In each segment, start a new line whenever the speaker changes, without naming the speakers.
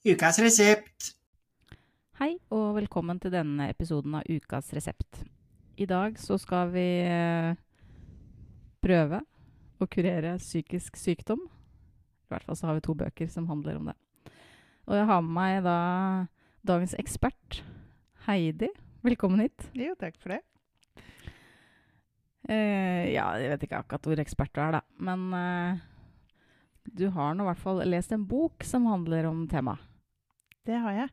Ukas resept.
Hei, og velkommen til denne episoden av Ukas resept. I dag så skal vi eh, prøve å kurere psykisk sykdom. I hvert fall så har vi to bøker som handler om det. Og jeg har med meg da dagens ekspert, Heidi. Velkommen hit.
Jo, takk for det.
Eh, ja, jeg vet ikke akkurat hvor ekspert du er, da. Men eh, du har nå i hvert fall lest en bok som handler om temaet.
Det har jeg.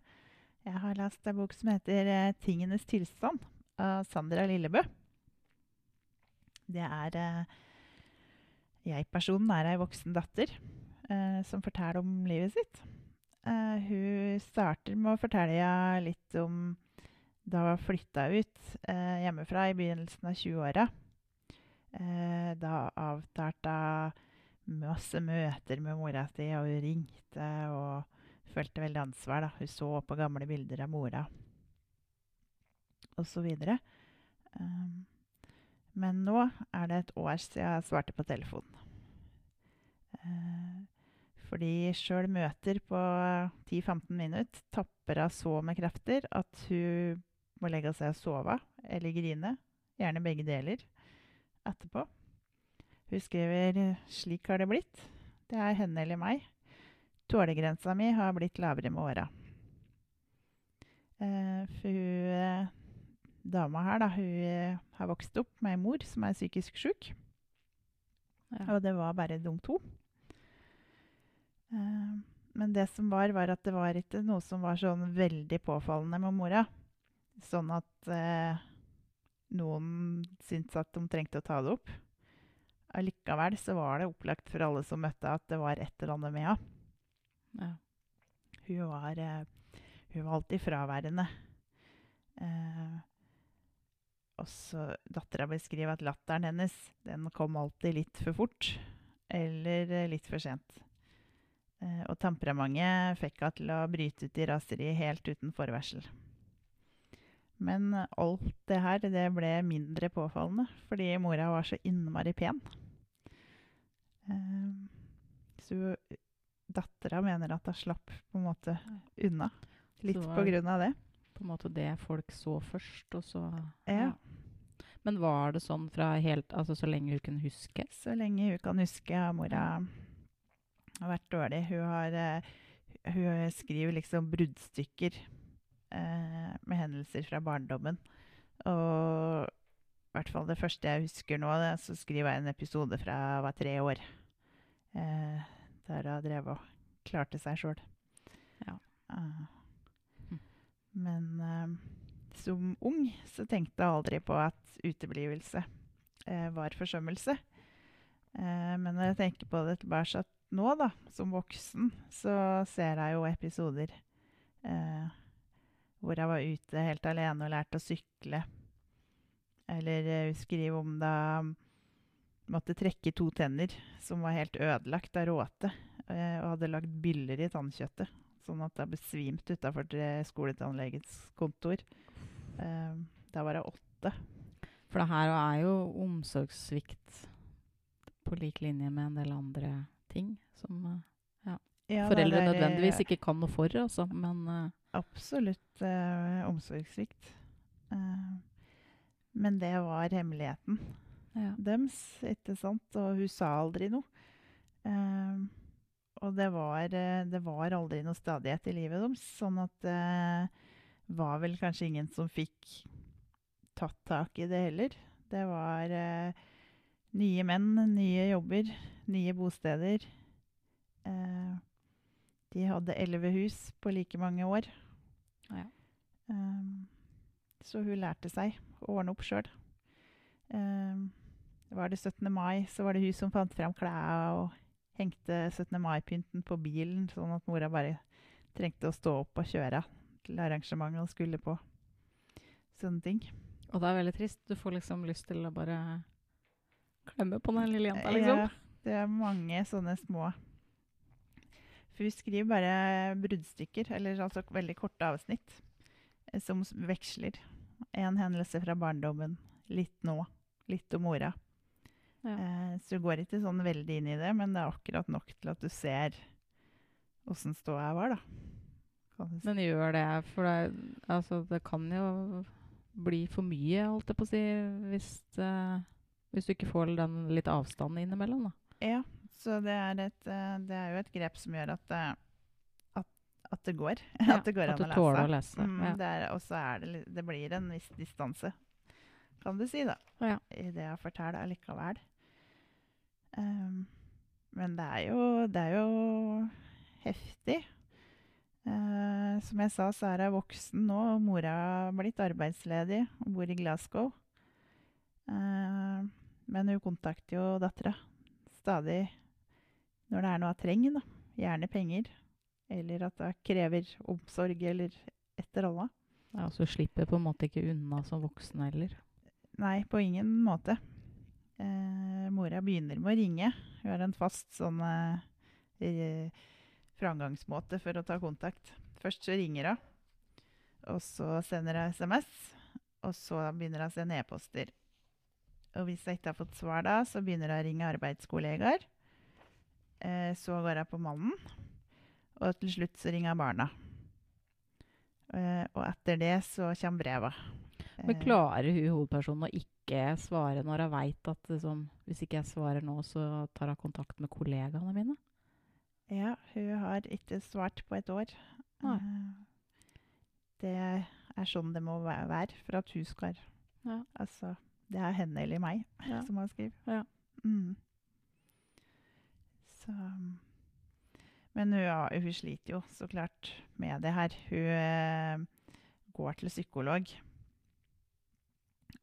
Jeg har lest en bok som heter eh, 'Tingenes tilstand' av Sandra Lillebø. Det er eh, Jeg-personen er ei voksen datter eh, som forteller om livet sitt. Eh, hun starter med å fortelle litt om da hun flytta ut eh, hjemmefra i begynnelsen av 20-åra. Eh, da avtalte hun masse møter med mora si, og hun ringte og følte veldig ansvar. da. Hun så på gamle bilder av mora osv. Um, men nå er det et år siden jeg svarte på telefonen. Uh, fordi sjøl møter på 10-15 minutter tapper av så med krefter at hun må legge seg og sove eller grine. Gjerne begge deler etterpå. Hun skriver 'Slik har det blitt'. Det er henne eller meg. Tålegrensa mi har blitt lavere med åra. Eh, for hun eh, dama her, da, hun eh, har vokst opp med ei mor som er psykisk sjuk.
Ja.
Og det var bare de to. Eh, men det som var, var at det var ikke noe som var sånn veldig påfallende med mora. Sånn at eh, noen syntes at de trengte å ta det opp. Allikevel så var det opplagt for alle som møtte at det var et eller annet med henne. Hun var, eh, hun var alltid fraværende. Eh, også dattera beskriver at latteren hennes den kom alltid litt for fort. Eller eh, litt for sent. Og temperamentet fikk henne til å bryte ut i raseri helt uten forvarsel. Men alt det her det ble mindre påfallende fordi mora var så innmari pen. Så dattera mener at hun slapp på en måte unna. Litt
Så
på grunn av det.
På en måte det folk så først, og så
Ja.
Men var det sånn fra helt Altså så lenge hun kunne huske?
Så lenge hun kan huske, har mora har vært dårlig. Hun, har, eh, hun skriver liksom bruddstykker eh, med hendelser fra barndommen. Og i hvert fall det første jeg husker nå, det, så skriver jeg en episode fra jeg var tre år. Eh, der og drev og klarte seg sjøl.
Ja. Hm.
Men uh, som ung så tenkte jeg aldri på at uteblivelse uh, var forsømmelse. Eh, men når jeg tenker på det tilbake nå, da, som voksen, så ser jeg jo episoder hvor jeg var ute helt alene og lærte å sykle. Eller skrive om da måtte trekke to tenner som var helt ødelagt av råte, eh, og hadde lagd byller i tannkjøttet. Sånn at jeg besvimte utafor skoletannlegets kontor. Eh, da var jeg åtte.
For det her er jo omsorgssvikt på lik linje med en del andre ting som ja,
Ja,
foreldre
er, eh,
nødvendigvis ikke kan noe for, altså. Men eh,
Absolutt eh, omsorgssvikt. Eh, men det var hemmeligheten
ja.
dems, ikke sant? Og hun sa aldri noe. Eh, og det var, eh, det var aldri noe stadighet i livet deres, sånn at det var vel kanskje ingen som fikk tatt tak i det heller. Det var eh, nye menn, nye jobber, nye bosteder. Eh, de hadde elleve hus på like mange år.
Ja.
Um, så hun lærte seg å ordne opp sjøl. Um, var det 17. mai, så var det hun som fant fram klærne og hengte 17. mai-pynten på bilen, sånn at mora bare trengte å stå opp og kjøre til arrangementet hun skulle på. Sånne ting.
Og det er veldig trist. Du får liksom lyst til å bare klemme på den lille jenta, liksom.
Ja, det er mange sånne små For hun skriver bare bruddstykker, eller altså veldig korte avsnitt, eh, som veksler. En hendelse fra barndommen, litt nå, litt om mora.
Ja.
Eh, så du går ikke sånn veldig inn i det, men det er akkurat nok til at du ser åssen ståa var, da. Si.
Men gjør det, for det, altså, det kan jo bli for mye, holdt jeg på å si, hvis, eh, hvis du ikke får den litt avstanden innimellom, da.
Ja, så det er, et, eh, det er jo et grep som gjør at, det at, at det går.
Ja,
at det går
at
an
du
å
tåler å
lese.
lese.
Mm,
ja.
det er, og så det, det blir en viss distanse, kan du si, da.
Ja.
I det jeg forteller allikevel. Ehm, men det er jo, det er jo heftig. Uh, som jeg sa, så er jeg voksen nå, og mora har blitt arbeidsledig og bor i Glasgow. Uh, men hun kontakter jo dattera stadig når det er noe hun trenger. Da. Gjerne penger. Eller at det krever omsorg, eller etter eller
ja, Så slipper på en måte ikke unna som voksen heller.
Nei, på ingen måte. Eh, mora begynner med å ringe. Hun har en fast sånn eh, framgangsmåte for å ta kontakt. Først så ringer hun, og så sender hun SMS, og så begynner hun å sende e-poster. Og hvis jeg ikke har fått svar da, så begynner hun å ringe arbeidskollegaer. Eh, så går hun på mannen, og til slutt så ringer hun barna. Eh, og etter det så kommer breva.
Men
Eh,
klarer hun hovedpersonen å ikke svare når hun veit at liksom, hvis ikke jeg svarer nå, så tar hun kontakt med kollegaene mine?
Ja, hun har ikke svart på et år.
Nei.
Eh, Det er sånn det må være for at hun skal
Ja.
Altså, det er henne eller meg
Ja.
som har skrevet.
Ja.
Mm. Så Men hun, ja, hun sliter jo så klart med det her. Hun eh, går til psykolog.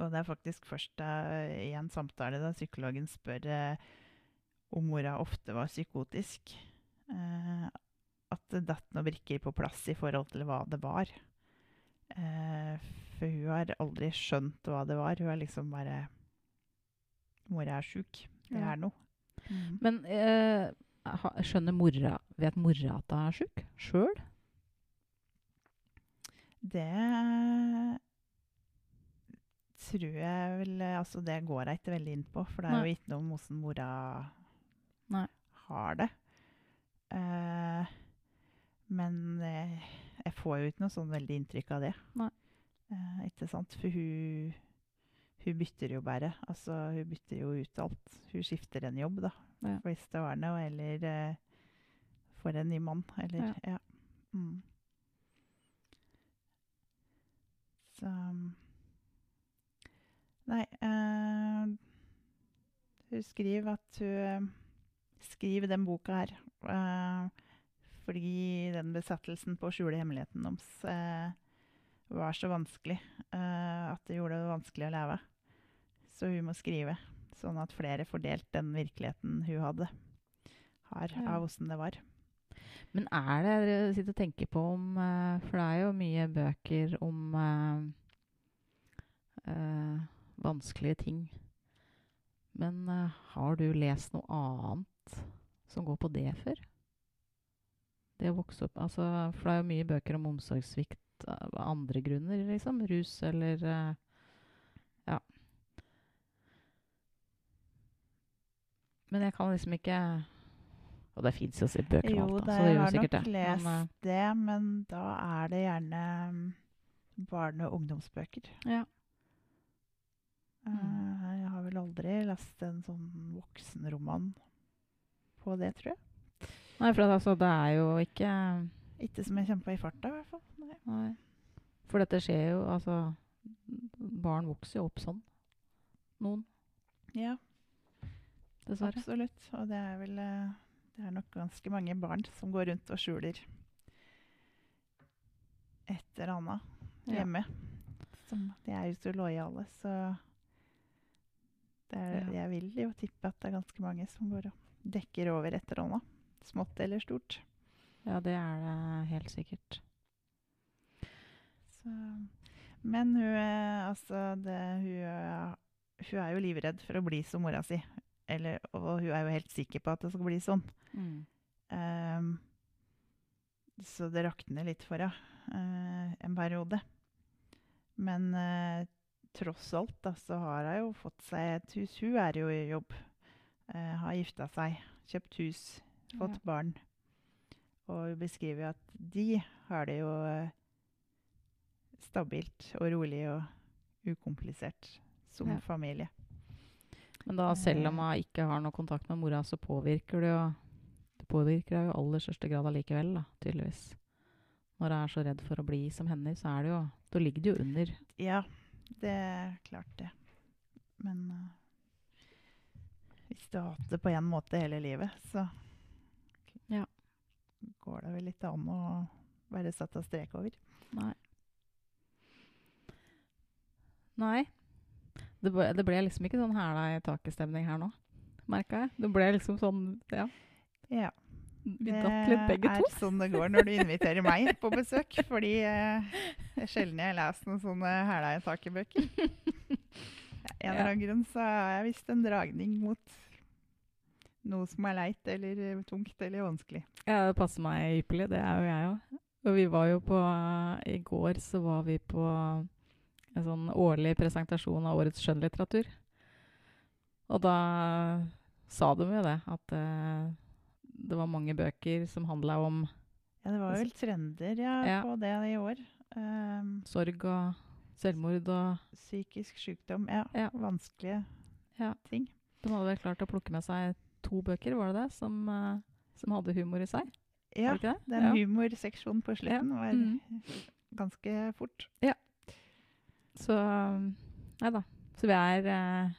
Og det er faktisk først da, i en samtale da psykologen spør eh, om mora ofte var psykotisk, eh, at det datt noen brikker på plass i forhold til hva det var. Eh, for hun har aldri skjønt hva det var. Hun er liksom bare Mora er sjuk. Det er noe. Mm.
Men eh, ha- skjønner mora Vet mora at hun er sjuk sjøl?
Det tror jeg vel Altså, det går jeg ikke veldig inn på, for det er
Nei.
jo ikke noe om åssen mora
Nei.
har det. Uh, men uh, jeg får jo ikke noe sånn veldig inntrykk av det. Eh, ikke sant? For hun, hun bytter jo bare. Altså, hun bytter jo ut alt. Hun skifter en jobb, da.
Ja.
Hvis det var noe, eller får en ny mann, eller Ja. Mm. Så Nei uh, Hun skriver at hun skriver den boka her uh, fordi den besettelsen på å skjule hemmeligheten deres uh, var så vanskelig eh, at det gjorde det vanskelig å leve. Så hun må skrive, sånn at flere får delt den virkeligheten hun hadde. Har
Ja.
av åssen det var.
Men er det dere sitter og tenker på om eh, For det er jo mye bøker om Uh, eh, vanskelige ting. Men uh, har du lest noe annet som går på det før? Det å vokse opp altså, For det er jo mye bøker om omsorgssvikt av andre grunner, liksom. Rus eller uh, Ja. Men jeg kan liksom ikke Og det fins jo sikkert bøker om
Jo,
alt, da. Så det
jeg
gjør
har
jo
nok
sikkert det.
lest
Men,
det, men da er det gjerne mm, barne- og ungdomsbøker.
eh, ja. Mm.
Eh, jeg har vel aldri lest en sånn voksenroman på det, tror jeg.
Nei, for altså, det er jo ikke
Ikke som jeg på i farta, i hvert fall. Nei.
Nei. For dette skjer jo Altså, barn vokser jo opp sånn. Noen,
Ja,
dessverre.
absolutt. Og det er vel eh, Det er nok ganske mange barn som går rundt og skjuler et eller annet
Ja.
hjemme. Som, de er jo så lojale, så er, jeg vil jo tippe at det er ganske mange som går og dekker over et eller annet. Smått eller stort.
Ja, det er det helt sikkert.
Så, men hun, eh, altså det, hun, er- hun er jo livredd for å bli som mora si. Eller, og hun er jo helt sikker på at det skal bli sånn.
Mm.
Um, så det rakner litt for henne uh, en periode. Men eh, tross alt da, så har hun jo fått seg et hus. Hun er jo i jobb. eh, har gifta seg, kjøpt hus, fått
Ja.
barn. Og hun beskriver at de har det jo eh, stabilt og rolig og ukomplisert som
Ja.
familie.
Men da, selv om
Eh.
hun ikke har noe kontakt med mora, så påvirker det jo Det påvirker henne jo aller største grad allikevel, da, tydeligvis. Når hun er så redd for å bli som henne, så er det jo Da ligger det jo under.
Ja, det er klart det. Men uh, hvis du har hatt det på én måte hele livet, så
Ja.
går det vel ikke an å være satt av strek over.
Nei. Nei. Det ble, det ble liksom ikke sånn hæla i taket-stemning her nå, merka jeg. Det ble liksom sånn Ja,
Ja,
vi datt litt begge
er
to.
sånn det går når du inviterer meg på besøk. Fordi eh, det er sjelden jeg lest noen sånne hæla i taket-bøker. En eller annen grunn så har jeg visst en dragning mot noe som er leit eller eh, tungt eller vanskelig.
Ja, det passer meg ypperlig. Det er jo jeg òg. Og vi var jo på I går så var vi på en sånn årlig presentasjon av årets skjønnlitteratur. Og da sa de jo det, at eh, det var mange bøker som handla om
Ja, det var vel trender ja,
Ja.
på det i år. Um,
sorg og selvmord og
psykisk sykdom. Ja,
Ja.
vanskelige
Ja.
ting.
De hadde vel klart å plukke med seg to bøker, var det det, som, eh, som hadde humor i seg?
Ja,
det
den
ja.
humorseksjonen på slutten var
mm.
ganske fort.
Så Nei da. Så vi er eh,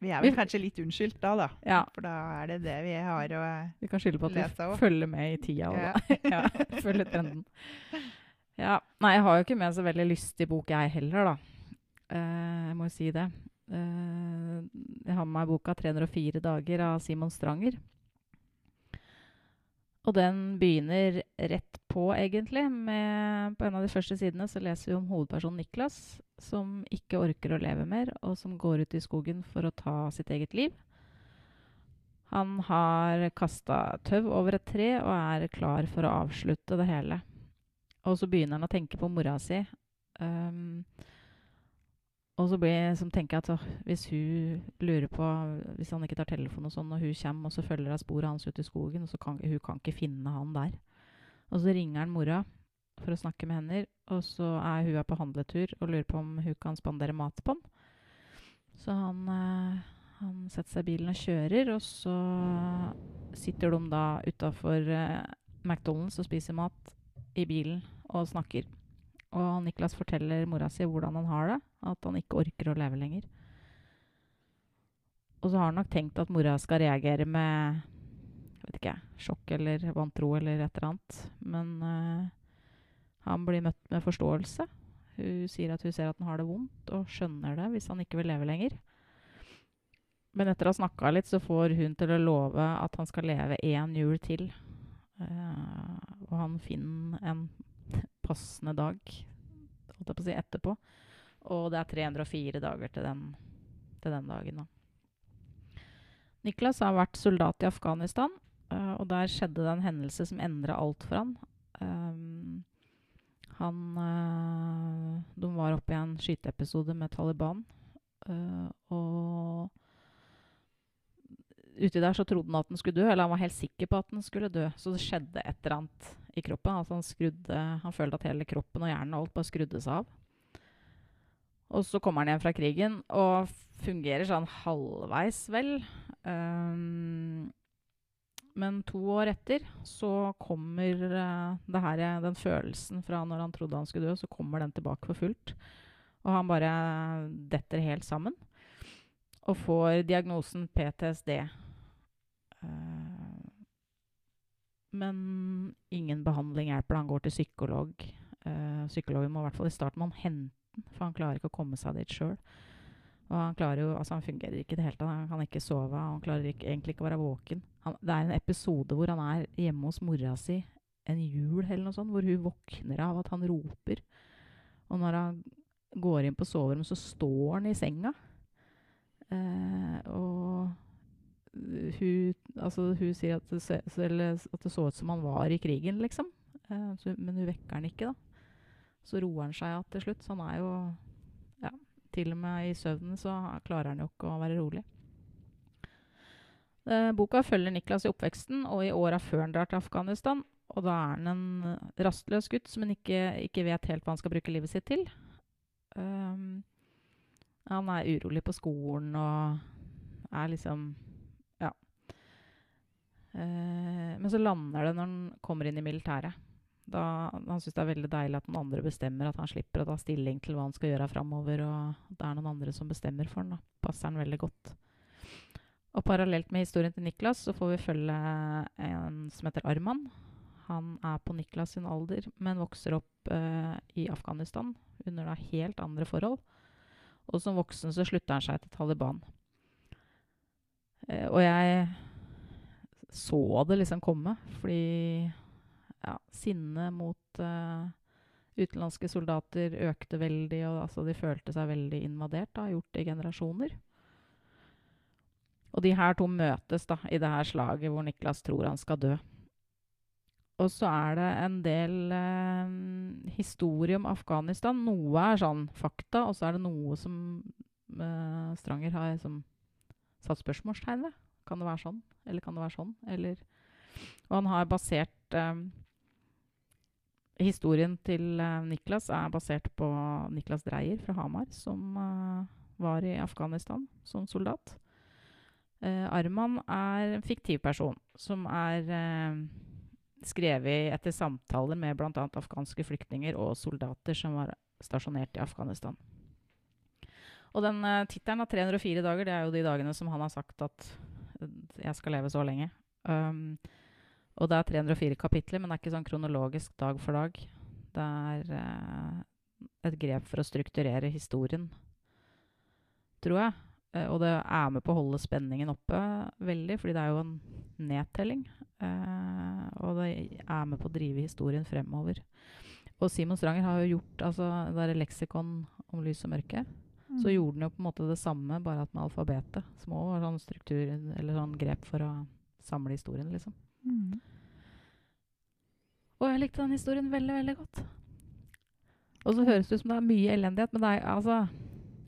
Vi er
Vi-
vel kanskje litt unnskyldt da, da.
Ja,
For da er det det vi har å
vi kan skylde på at vi følger med i tida.
Ja.
Da. ja, følger trenden. Ja. Nei, jeg har jo ikke med så veldig lystig bok, jeg heller, da. Eh, jeg må jo si det. Eh, jeg har med meg boka '304 dager' av Simon Stranger. Og den begynner rett på, egentlig. Med, på en av de første sidene så leser vi om hovedpersonen Niklas, som ikke orker å leve mer, og som går ut i skogen for å ta sitt eget liv. Han har kasta tau over et tre og er klar for å avslutte det hele. Og så begynner han å tenke på mora si. Um, og så blir, som tenker jeg at åh, hvis hun lurer på Hvis han ikke tar telefonen og sånn, og hun kommer og så følger hun sporet hans ut i skogen, og så kan hun kan ikke finne han der. Og så ringer han mora for å snakke med henne, og så er hun på handletur og lurer på om hun kan spandere mat på han. Så han, eh, han setter seg i bilen og kjører, og så sitter de da utafor eh, McDonald's og spiser mat i bilen og snakker. Og Niklas forteller mora si hvordan han har det, at han ikke orker å leve lenger. Og så har han nok tenkt at mora skal reagere med vet ikke, sjokk eller vantro eller et eller annet. Men uh, han blir møtt med forståelse. Hun sier at hun ser at han har det vondt, og skjønner det hvis han ikke vil leve lenger. Men etter å ha snakka litt, så får hun til å love at han skal leve én jul til. Uh, og han finner en passende dag holdt jeg på å si, etterpå. Og det er 304 dager til den, til den dagen. Da. Niklas har vært soldat i Afghanistan, uh, og der skjedde det en hendelse som endra alt for han. Um, han uh, De var oppe i en skyteepisode med Taliban. uh, og uti der så trodde han at han skulle dø, eller han var helt sikker på at han skulle dø. Så det skjedde et eller annet i kroppen. Altså han, skrudde, han følte at hele kroppen og hjernen og alt bare skrudde seg av. Og så kommer han hjem fra krigen og fungerer sånn halvveis vel. Um, men to år etter så kommer uh, her, den følelsen fra når han trodde han skulle dø, så kommer den tilbake for fullt. Og han bare detter helt sammen. Og får diagnosen PTSD. Uh, men ingen behandling hjelper. Han går til psykolog. Uh, psykologen må i hvert fall i starten må han hente for han klarer ikke å komme seg dit sjøl. Og han klarer jo, altså han fungerer ikke i det hele tatt. Han kan ikke sove. Han klarer ikke, egentlig ikke å være våken. Han, det er en episode hvor han er hjemme hos mora si en jul eller noe sånt, hvor hun våkner av at han roper. Og når han går inn på soverommet, så står han i senga. Eh, og hun, altså, hun sier at det, se, at det så ut som han var i krigen, liksom. Eh, så, men hun vekker han ikke, da. Så roer han seg igjen til slutt. Så han er jo ja, Til og med i søvnen så klarer han jo ikke å være rolig. Eh, boka følger Niklas i oppveksten og i åra før han drar til Afghanistan. Og da er han en eh, rastløs gutt som ikke, ikke vet helt hva han skal bruke livet sitt til. Um, han er urolig på skolen og er liksom men så lander det når han kommer inn i militæret. Da, han syns det er veldig deilig at noen andre bestemmer, at han slipper å ta stilling til hva han skal gjøre framover. Og det er noen andre som bestemmer for han. da. Passer han veldig godt. Og parallelt med historien til Niklas så får vi følge en som heter Arman. Han er på Niklas sin alder, men vokser opp eh, i Afghanistan under da helt andre forhold. Og som voksen så slutter han seg til Taliban. Eh, og jeg så det liksom komme, fordi ja, sinnet mot uh, utenlandske soldater økte veldig, og altså, de følte seg veldig invadert, da, gjort i generasjoner. Og de her to møtes da, i det her slaget hvor Niklas tror han skal dø. Og så er det en del eh, historie om Afghanistan. Noe er sånn fakta, og så er det noe som eh, Stranger har som, satt spørsmålstegn ved. Kan det være sånn? Eller kan det være sånn? Eller, og han har basert um, Historien til uh, Niklas er basert på Niklas Dreyer fra Hamar, som uh, var i Afghanistan som soldat. Uh, Arman er en fiktiv person som er skrevet etter samtaler med bl.a. afghanske flyktninger og soldater som var stasjonert i Afghanistan. Og den uh, tittelen av 304 dager, det er jo de dagene som han har sagt at jeg skal leve så lenge. Um, og det er 304 kapitler, men det er ikke sånn kronologisk dag for dag. Det er uh, et grep for å strukturere historien, tror jeg. Uh, og det er med på å holde spenningen oppe veldig, fordi det er jo en nedtelling. Uh, og det er med på å drive historien fremover. Og Simon Stranger har jo gjort altså, det der leksikon om lys og mørke.
Mm.
Så gjorde den jo på en måte det samme, bare at med alfabetet. Små sånn struktur, eller sånn grep for å samle historien, liksom.
Mm.
Og jeg likte den historien veldig, veldig godt. Og så høres det ut som det er mye elendighet, men det er altså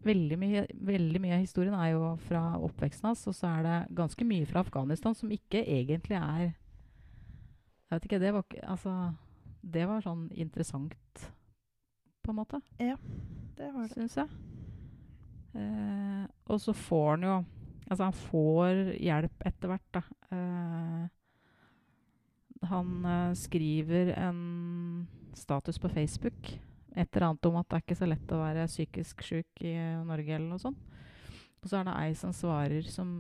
veldig mye, veldig mye av historien er jo fra oppveksten hans, og så er det ganske mye fra Afghanistan som ikke egentlig er Jeg vet ikke, det var ikke Altså, det var sånn interessant, på en måte Ja,
Det var det.
syns jeg. Eh, og så får han jo Altså, han får hjelp etter hvert, da. Eh, han eh, skriver en status på Facebook. Et eller annet om at det er ikke så lett å være psykisk syk i Norge, eller noe sånt. Og så er det ei som svarer som,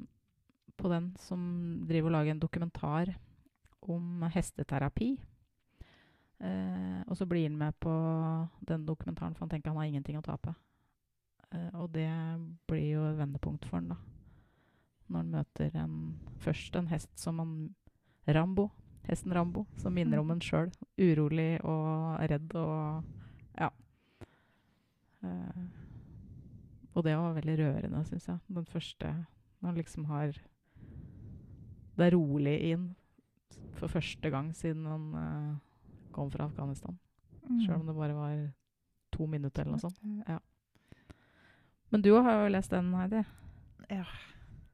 på den, som driver og lager en dokumentar om hesteterapi. Eh, og så blir han med på den dokumentaren, for han tenker han har ingenting å tape. Eh, og det blir jo et vendepunkt for han da. Når han møter en, først en hest som han Rambo. Hesten Rambo, som minner om en sjøl. Urolig og redd og Ja. Uh, og det var veldig rørende, syns jeg. Den første Når han liksom har Det er rolig inn for første gang siden han uh, kom fra Afghanistan.
Mm.
Sjøl om det bare var to minutter eller noe sånt.
Ja.
Men du har jo lest den, Heidi.
Ja,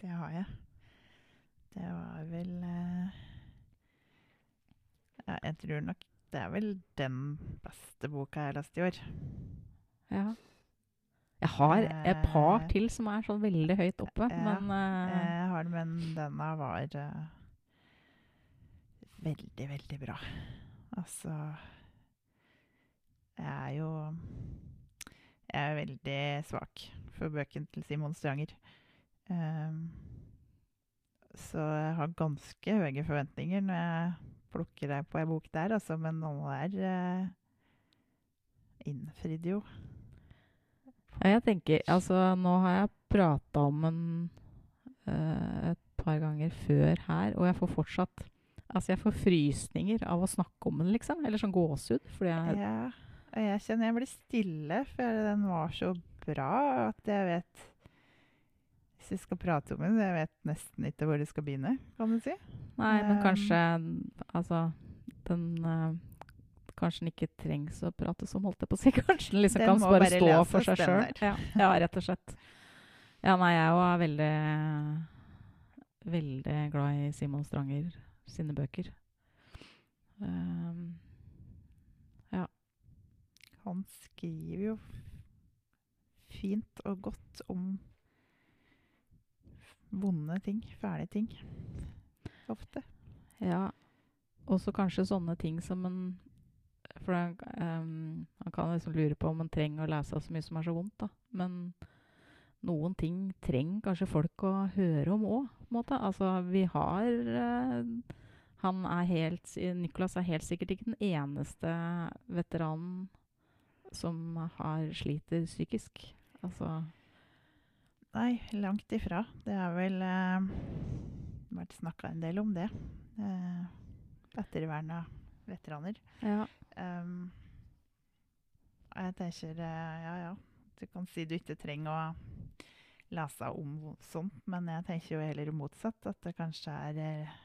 det har jeg. Det var vel eh, Ja, jeg tror nok det er vel den beste boka jeg har lest i år.
Ja. Jeg har et par
Eh,
til som er sånn veldig høyt oppe,
ja,
men eh,
Jeg har den, men denne var eh, veldig, veldig bra. Altså Jeg er jo Jeg er veldig svak for bøkene til Simon Stranger. Um, så jeg har ganske høye forventninger når jeg plukker deg på ei bok der, altså, men nå er uh, innfridd jo.
ja, jeg tenker Altså, nå har jeg prata om den uh, et par ganger før her, og jeg får fortsatt Altså, jeg får frysninger av å snakke om den, liksom. Eller sånn gåsehud. Fordi jeg
Ja, og jeg kjenner jeg blir stille, for den var så bra at jeg vet Hvis vi skal prate om den, jeg vet nesten ikke hvor det skal begynne, kan du si.
Nei, men
Um,
kanskje Altså, den uh, Kanskje den ikke trengs å prates om, holdt jeg på å si. Kanskje den liksom
Den
kan bare
bare
stå for seg sjøl. Ja, ja, rett og slett. Ja, nei, jeg òg er veldig veldig glad i Simon Stranger sine bøker. Um,
Han skriver jo fint og godt om vonde ting, fæle ting. Ofte.
ja. Også kanskje sånne ting som en For han, um, man kan liksom lure på om man trenger å lese så mye som er så vondt, da. Men noen ting trenger kanskje folk å høre om òg, på en måte. Altså, vi har uh, Han er helt Nicholas er helt sikkert ikke den eneste veteranen som har sliter psykisk. Altså
Nei, langt ifra. Det har vel eh, vært snakka en del om det. Eh, ettervern av veteraner.
Ja.
Um, jeg tenker eh, Ja, ja. Du kan si du ikke trenger å lese om sånt, men jeg tenker jo heller motsatt. At det kanskje er eh,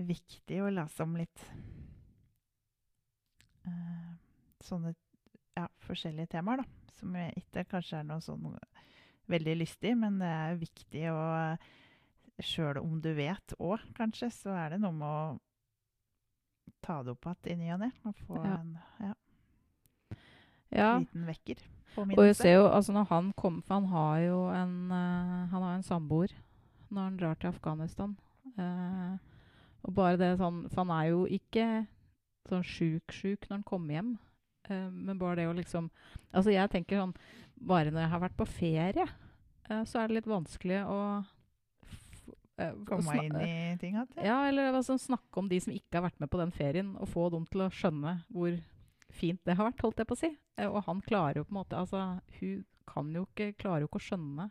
viktig å lese om litt eh, sånne forskjellige temaer, da. Som ikke kanskje er noe sånn veldig lystig, men det er viktig å Sjøl om du vet òg, kanskje, så er det noe med å ta det opp igjen i ny og ne. Og få
Ja.
en ja,
ja.
liten vekker.
Og jeg ser jo, altså når han kommer For han har jo en uh, Han har en samboer når han drar til Afghanistan. Uh, og bare det sånn For han er jo ikke sånn sjuk-sjuk når han kommer hjem. Eh, men bare det å liksom Altså jeg tenker sånn Bare når jeg har vært på ferie, uh, så er det litt vanskelig å eh,
Komme inn i tinga?
ja, eller altså, snakke om de som ikke har vært med på den ferien, og få dem til å skjønne hvor fint det har vært, holdt jeg på å si. Og han klarer jo på en måte Altså, hun kan jo ikke Klarer jo ikke å skjønne.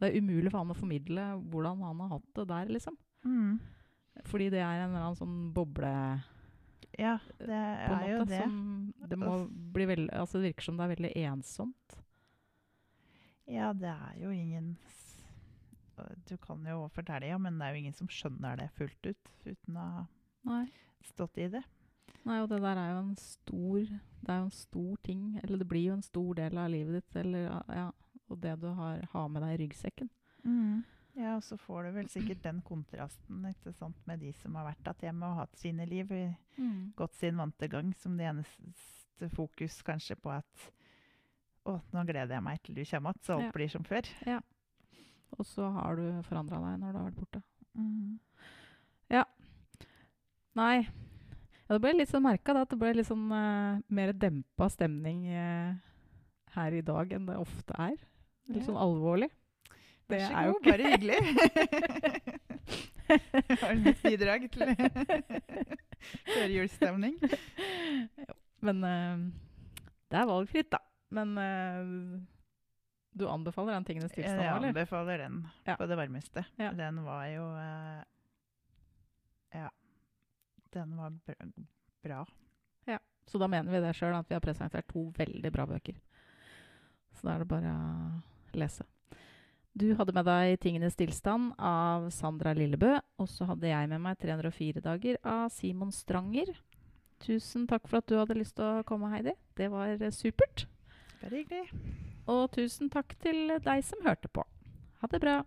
Det er umulig for han å formidle hvordan han har hatt det der, liksom.
Mm.
Fordi det er en eller annen sånn boble
Ja, det er
måte, jo
det.
Som det må bli veldig Altså, det virker som det er veldig ensomt.
Ja, det er jo ingen Du kan jo fortelle, ja, men det er jo ingen som skjønner det fullt ut uten å ha stått i det.
Nei, og det der er jo en stor Det er jo en stor ting. Eller det blir jo en stor del av livet ditt. Eller, ja, og det du har, har med deg i ryggsekken.
Ja, og så får du vel sikkert den kontrasten ikke sant, med de som har vært igjen hjemme og hatt sine liv, i- gått sin vante gang, som det eneste fokus kanskje på at å, nå gleder jeg meg til du kommer igjen, så alt
Ja.
blir som før.
Og så har du forandra deg når du har vært borte.
Mm.
Nei. Ja, det ble litt sånn merka at det ble litt sånn uh, mer dempa stemning uh, her i dag enn det ofte er. Litt
Ja.
sånn alvorlig.
Vær
Det
så
er jo
god, bare hyggelig. Har du mitt bidrag til førjulsstemning?
Men uh, det er valgfritt, da. Men uh, du anbefaler den tingenes tilstand,
Jeg
eller?
anbefaler den
Ja.
på det varmeste.
Ja.
Den var jo uh, Ja. Den var bra. Ja.
Så da mener vi det sjøl, at vi har presentert to veldig bra bøker. Så da er det bare å lese. Du hadde med deg 'Tingenes tilstand' av Sandra Lillebø. Og så hadde jeg med meg 304 dager av Simon Stranger. Tusen takk for at du hadde lyst til å komme, Heidi. Det var eh, supert.
Bare hyggelig.
Og tusen takk til deg som hørte på. Ha det bra.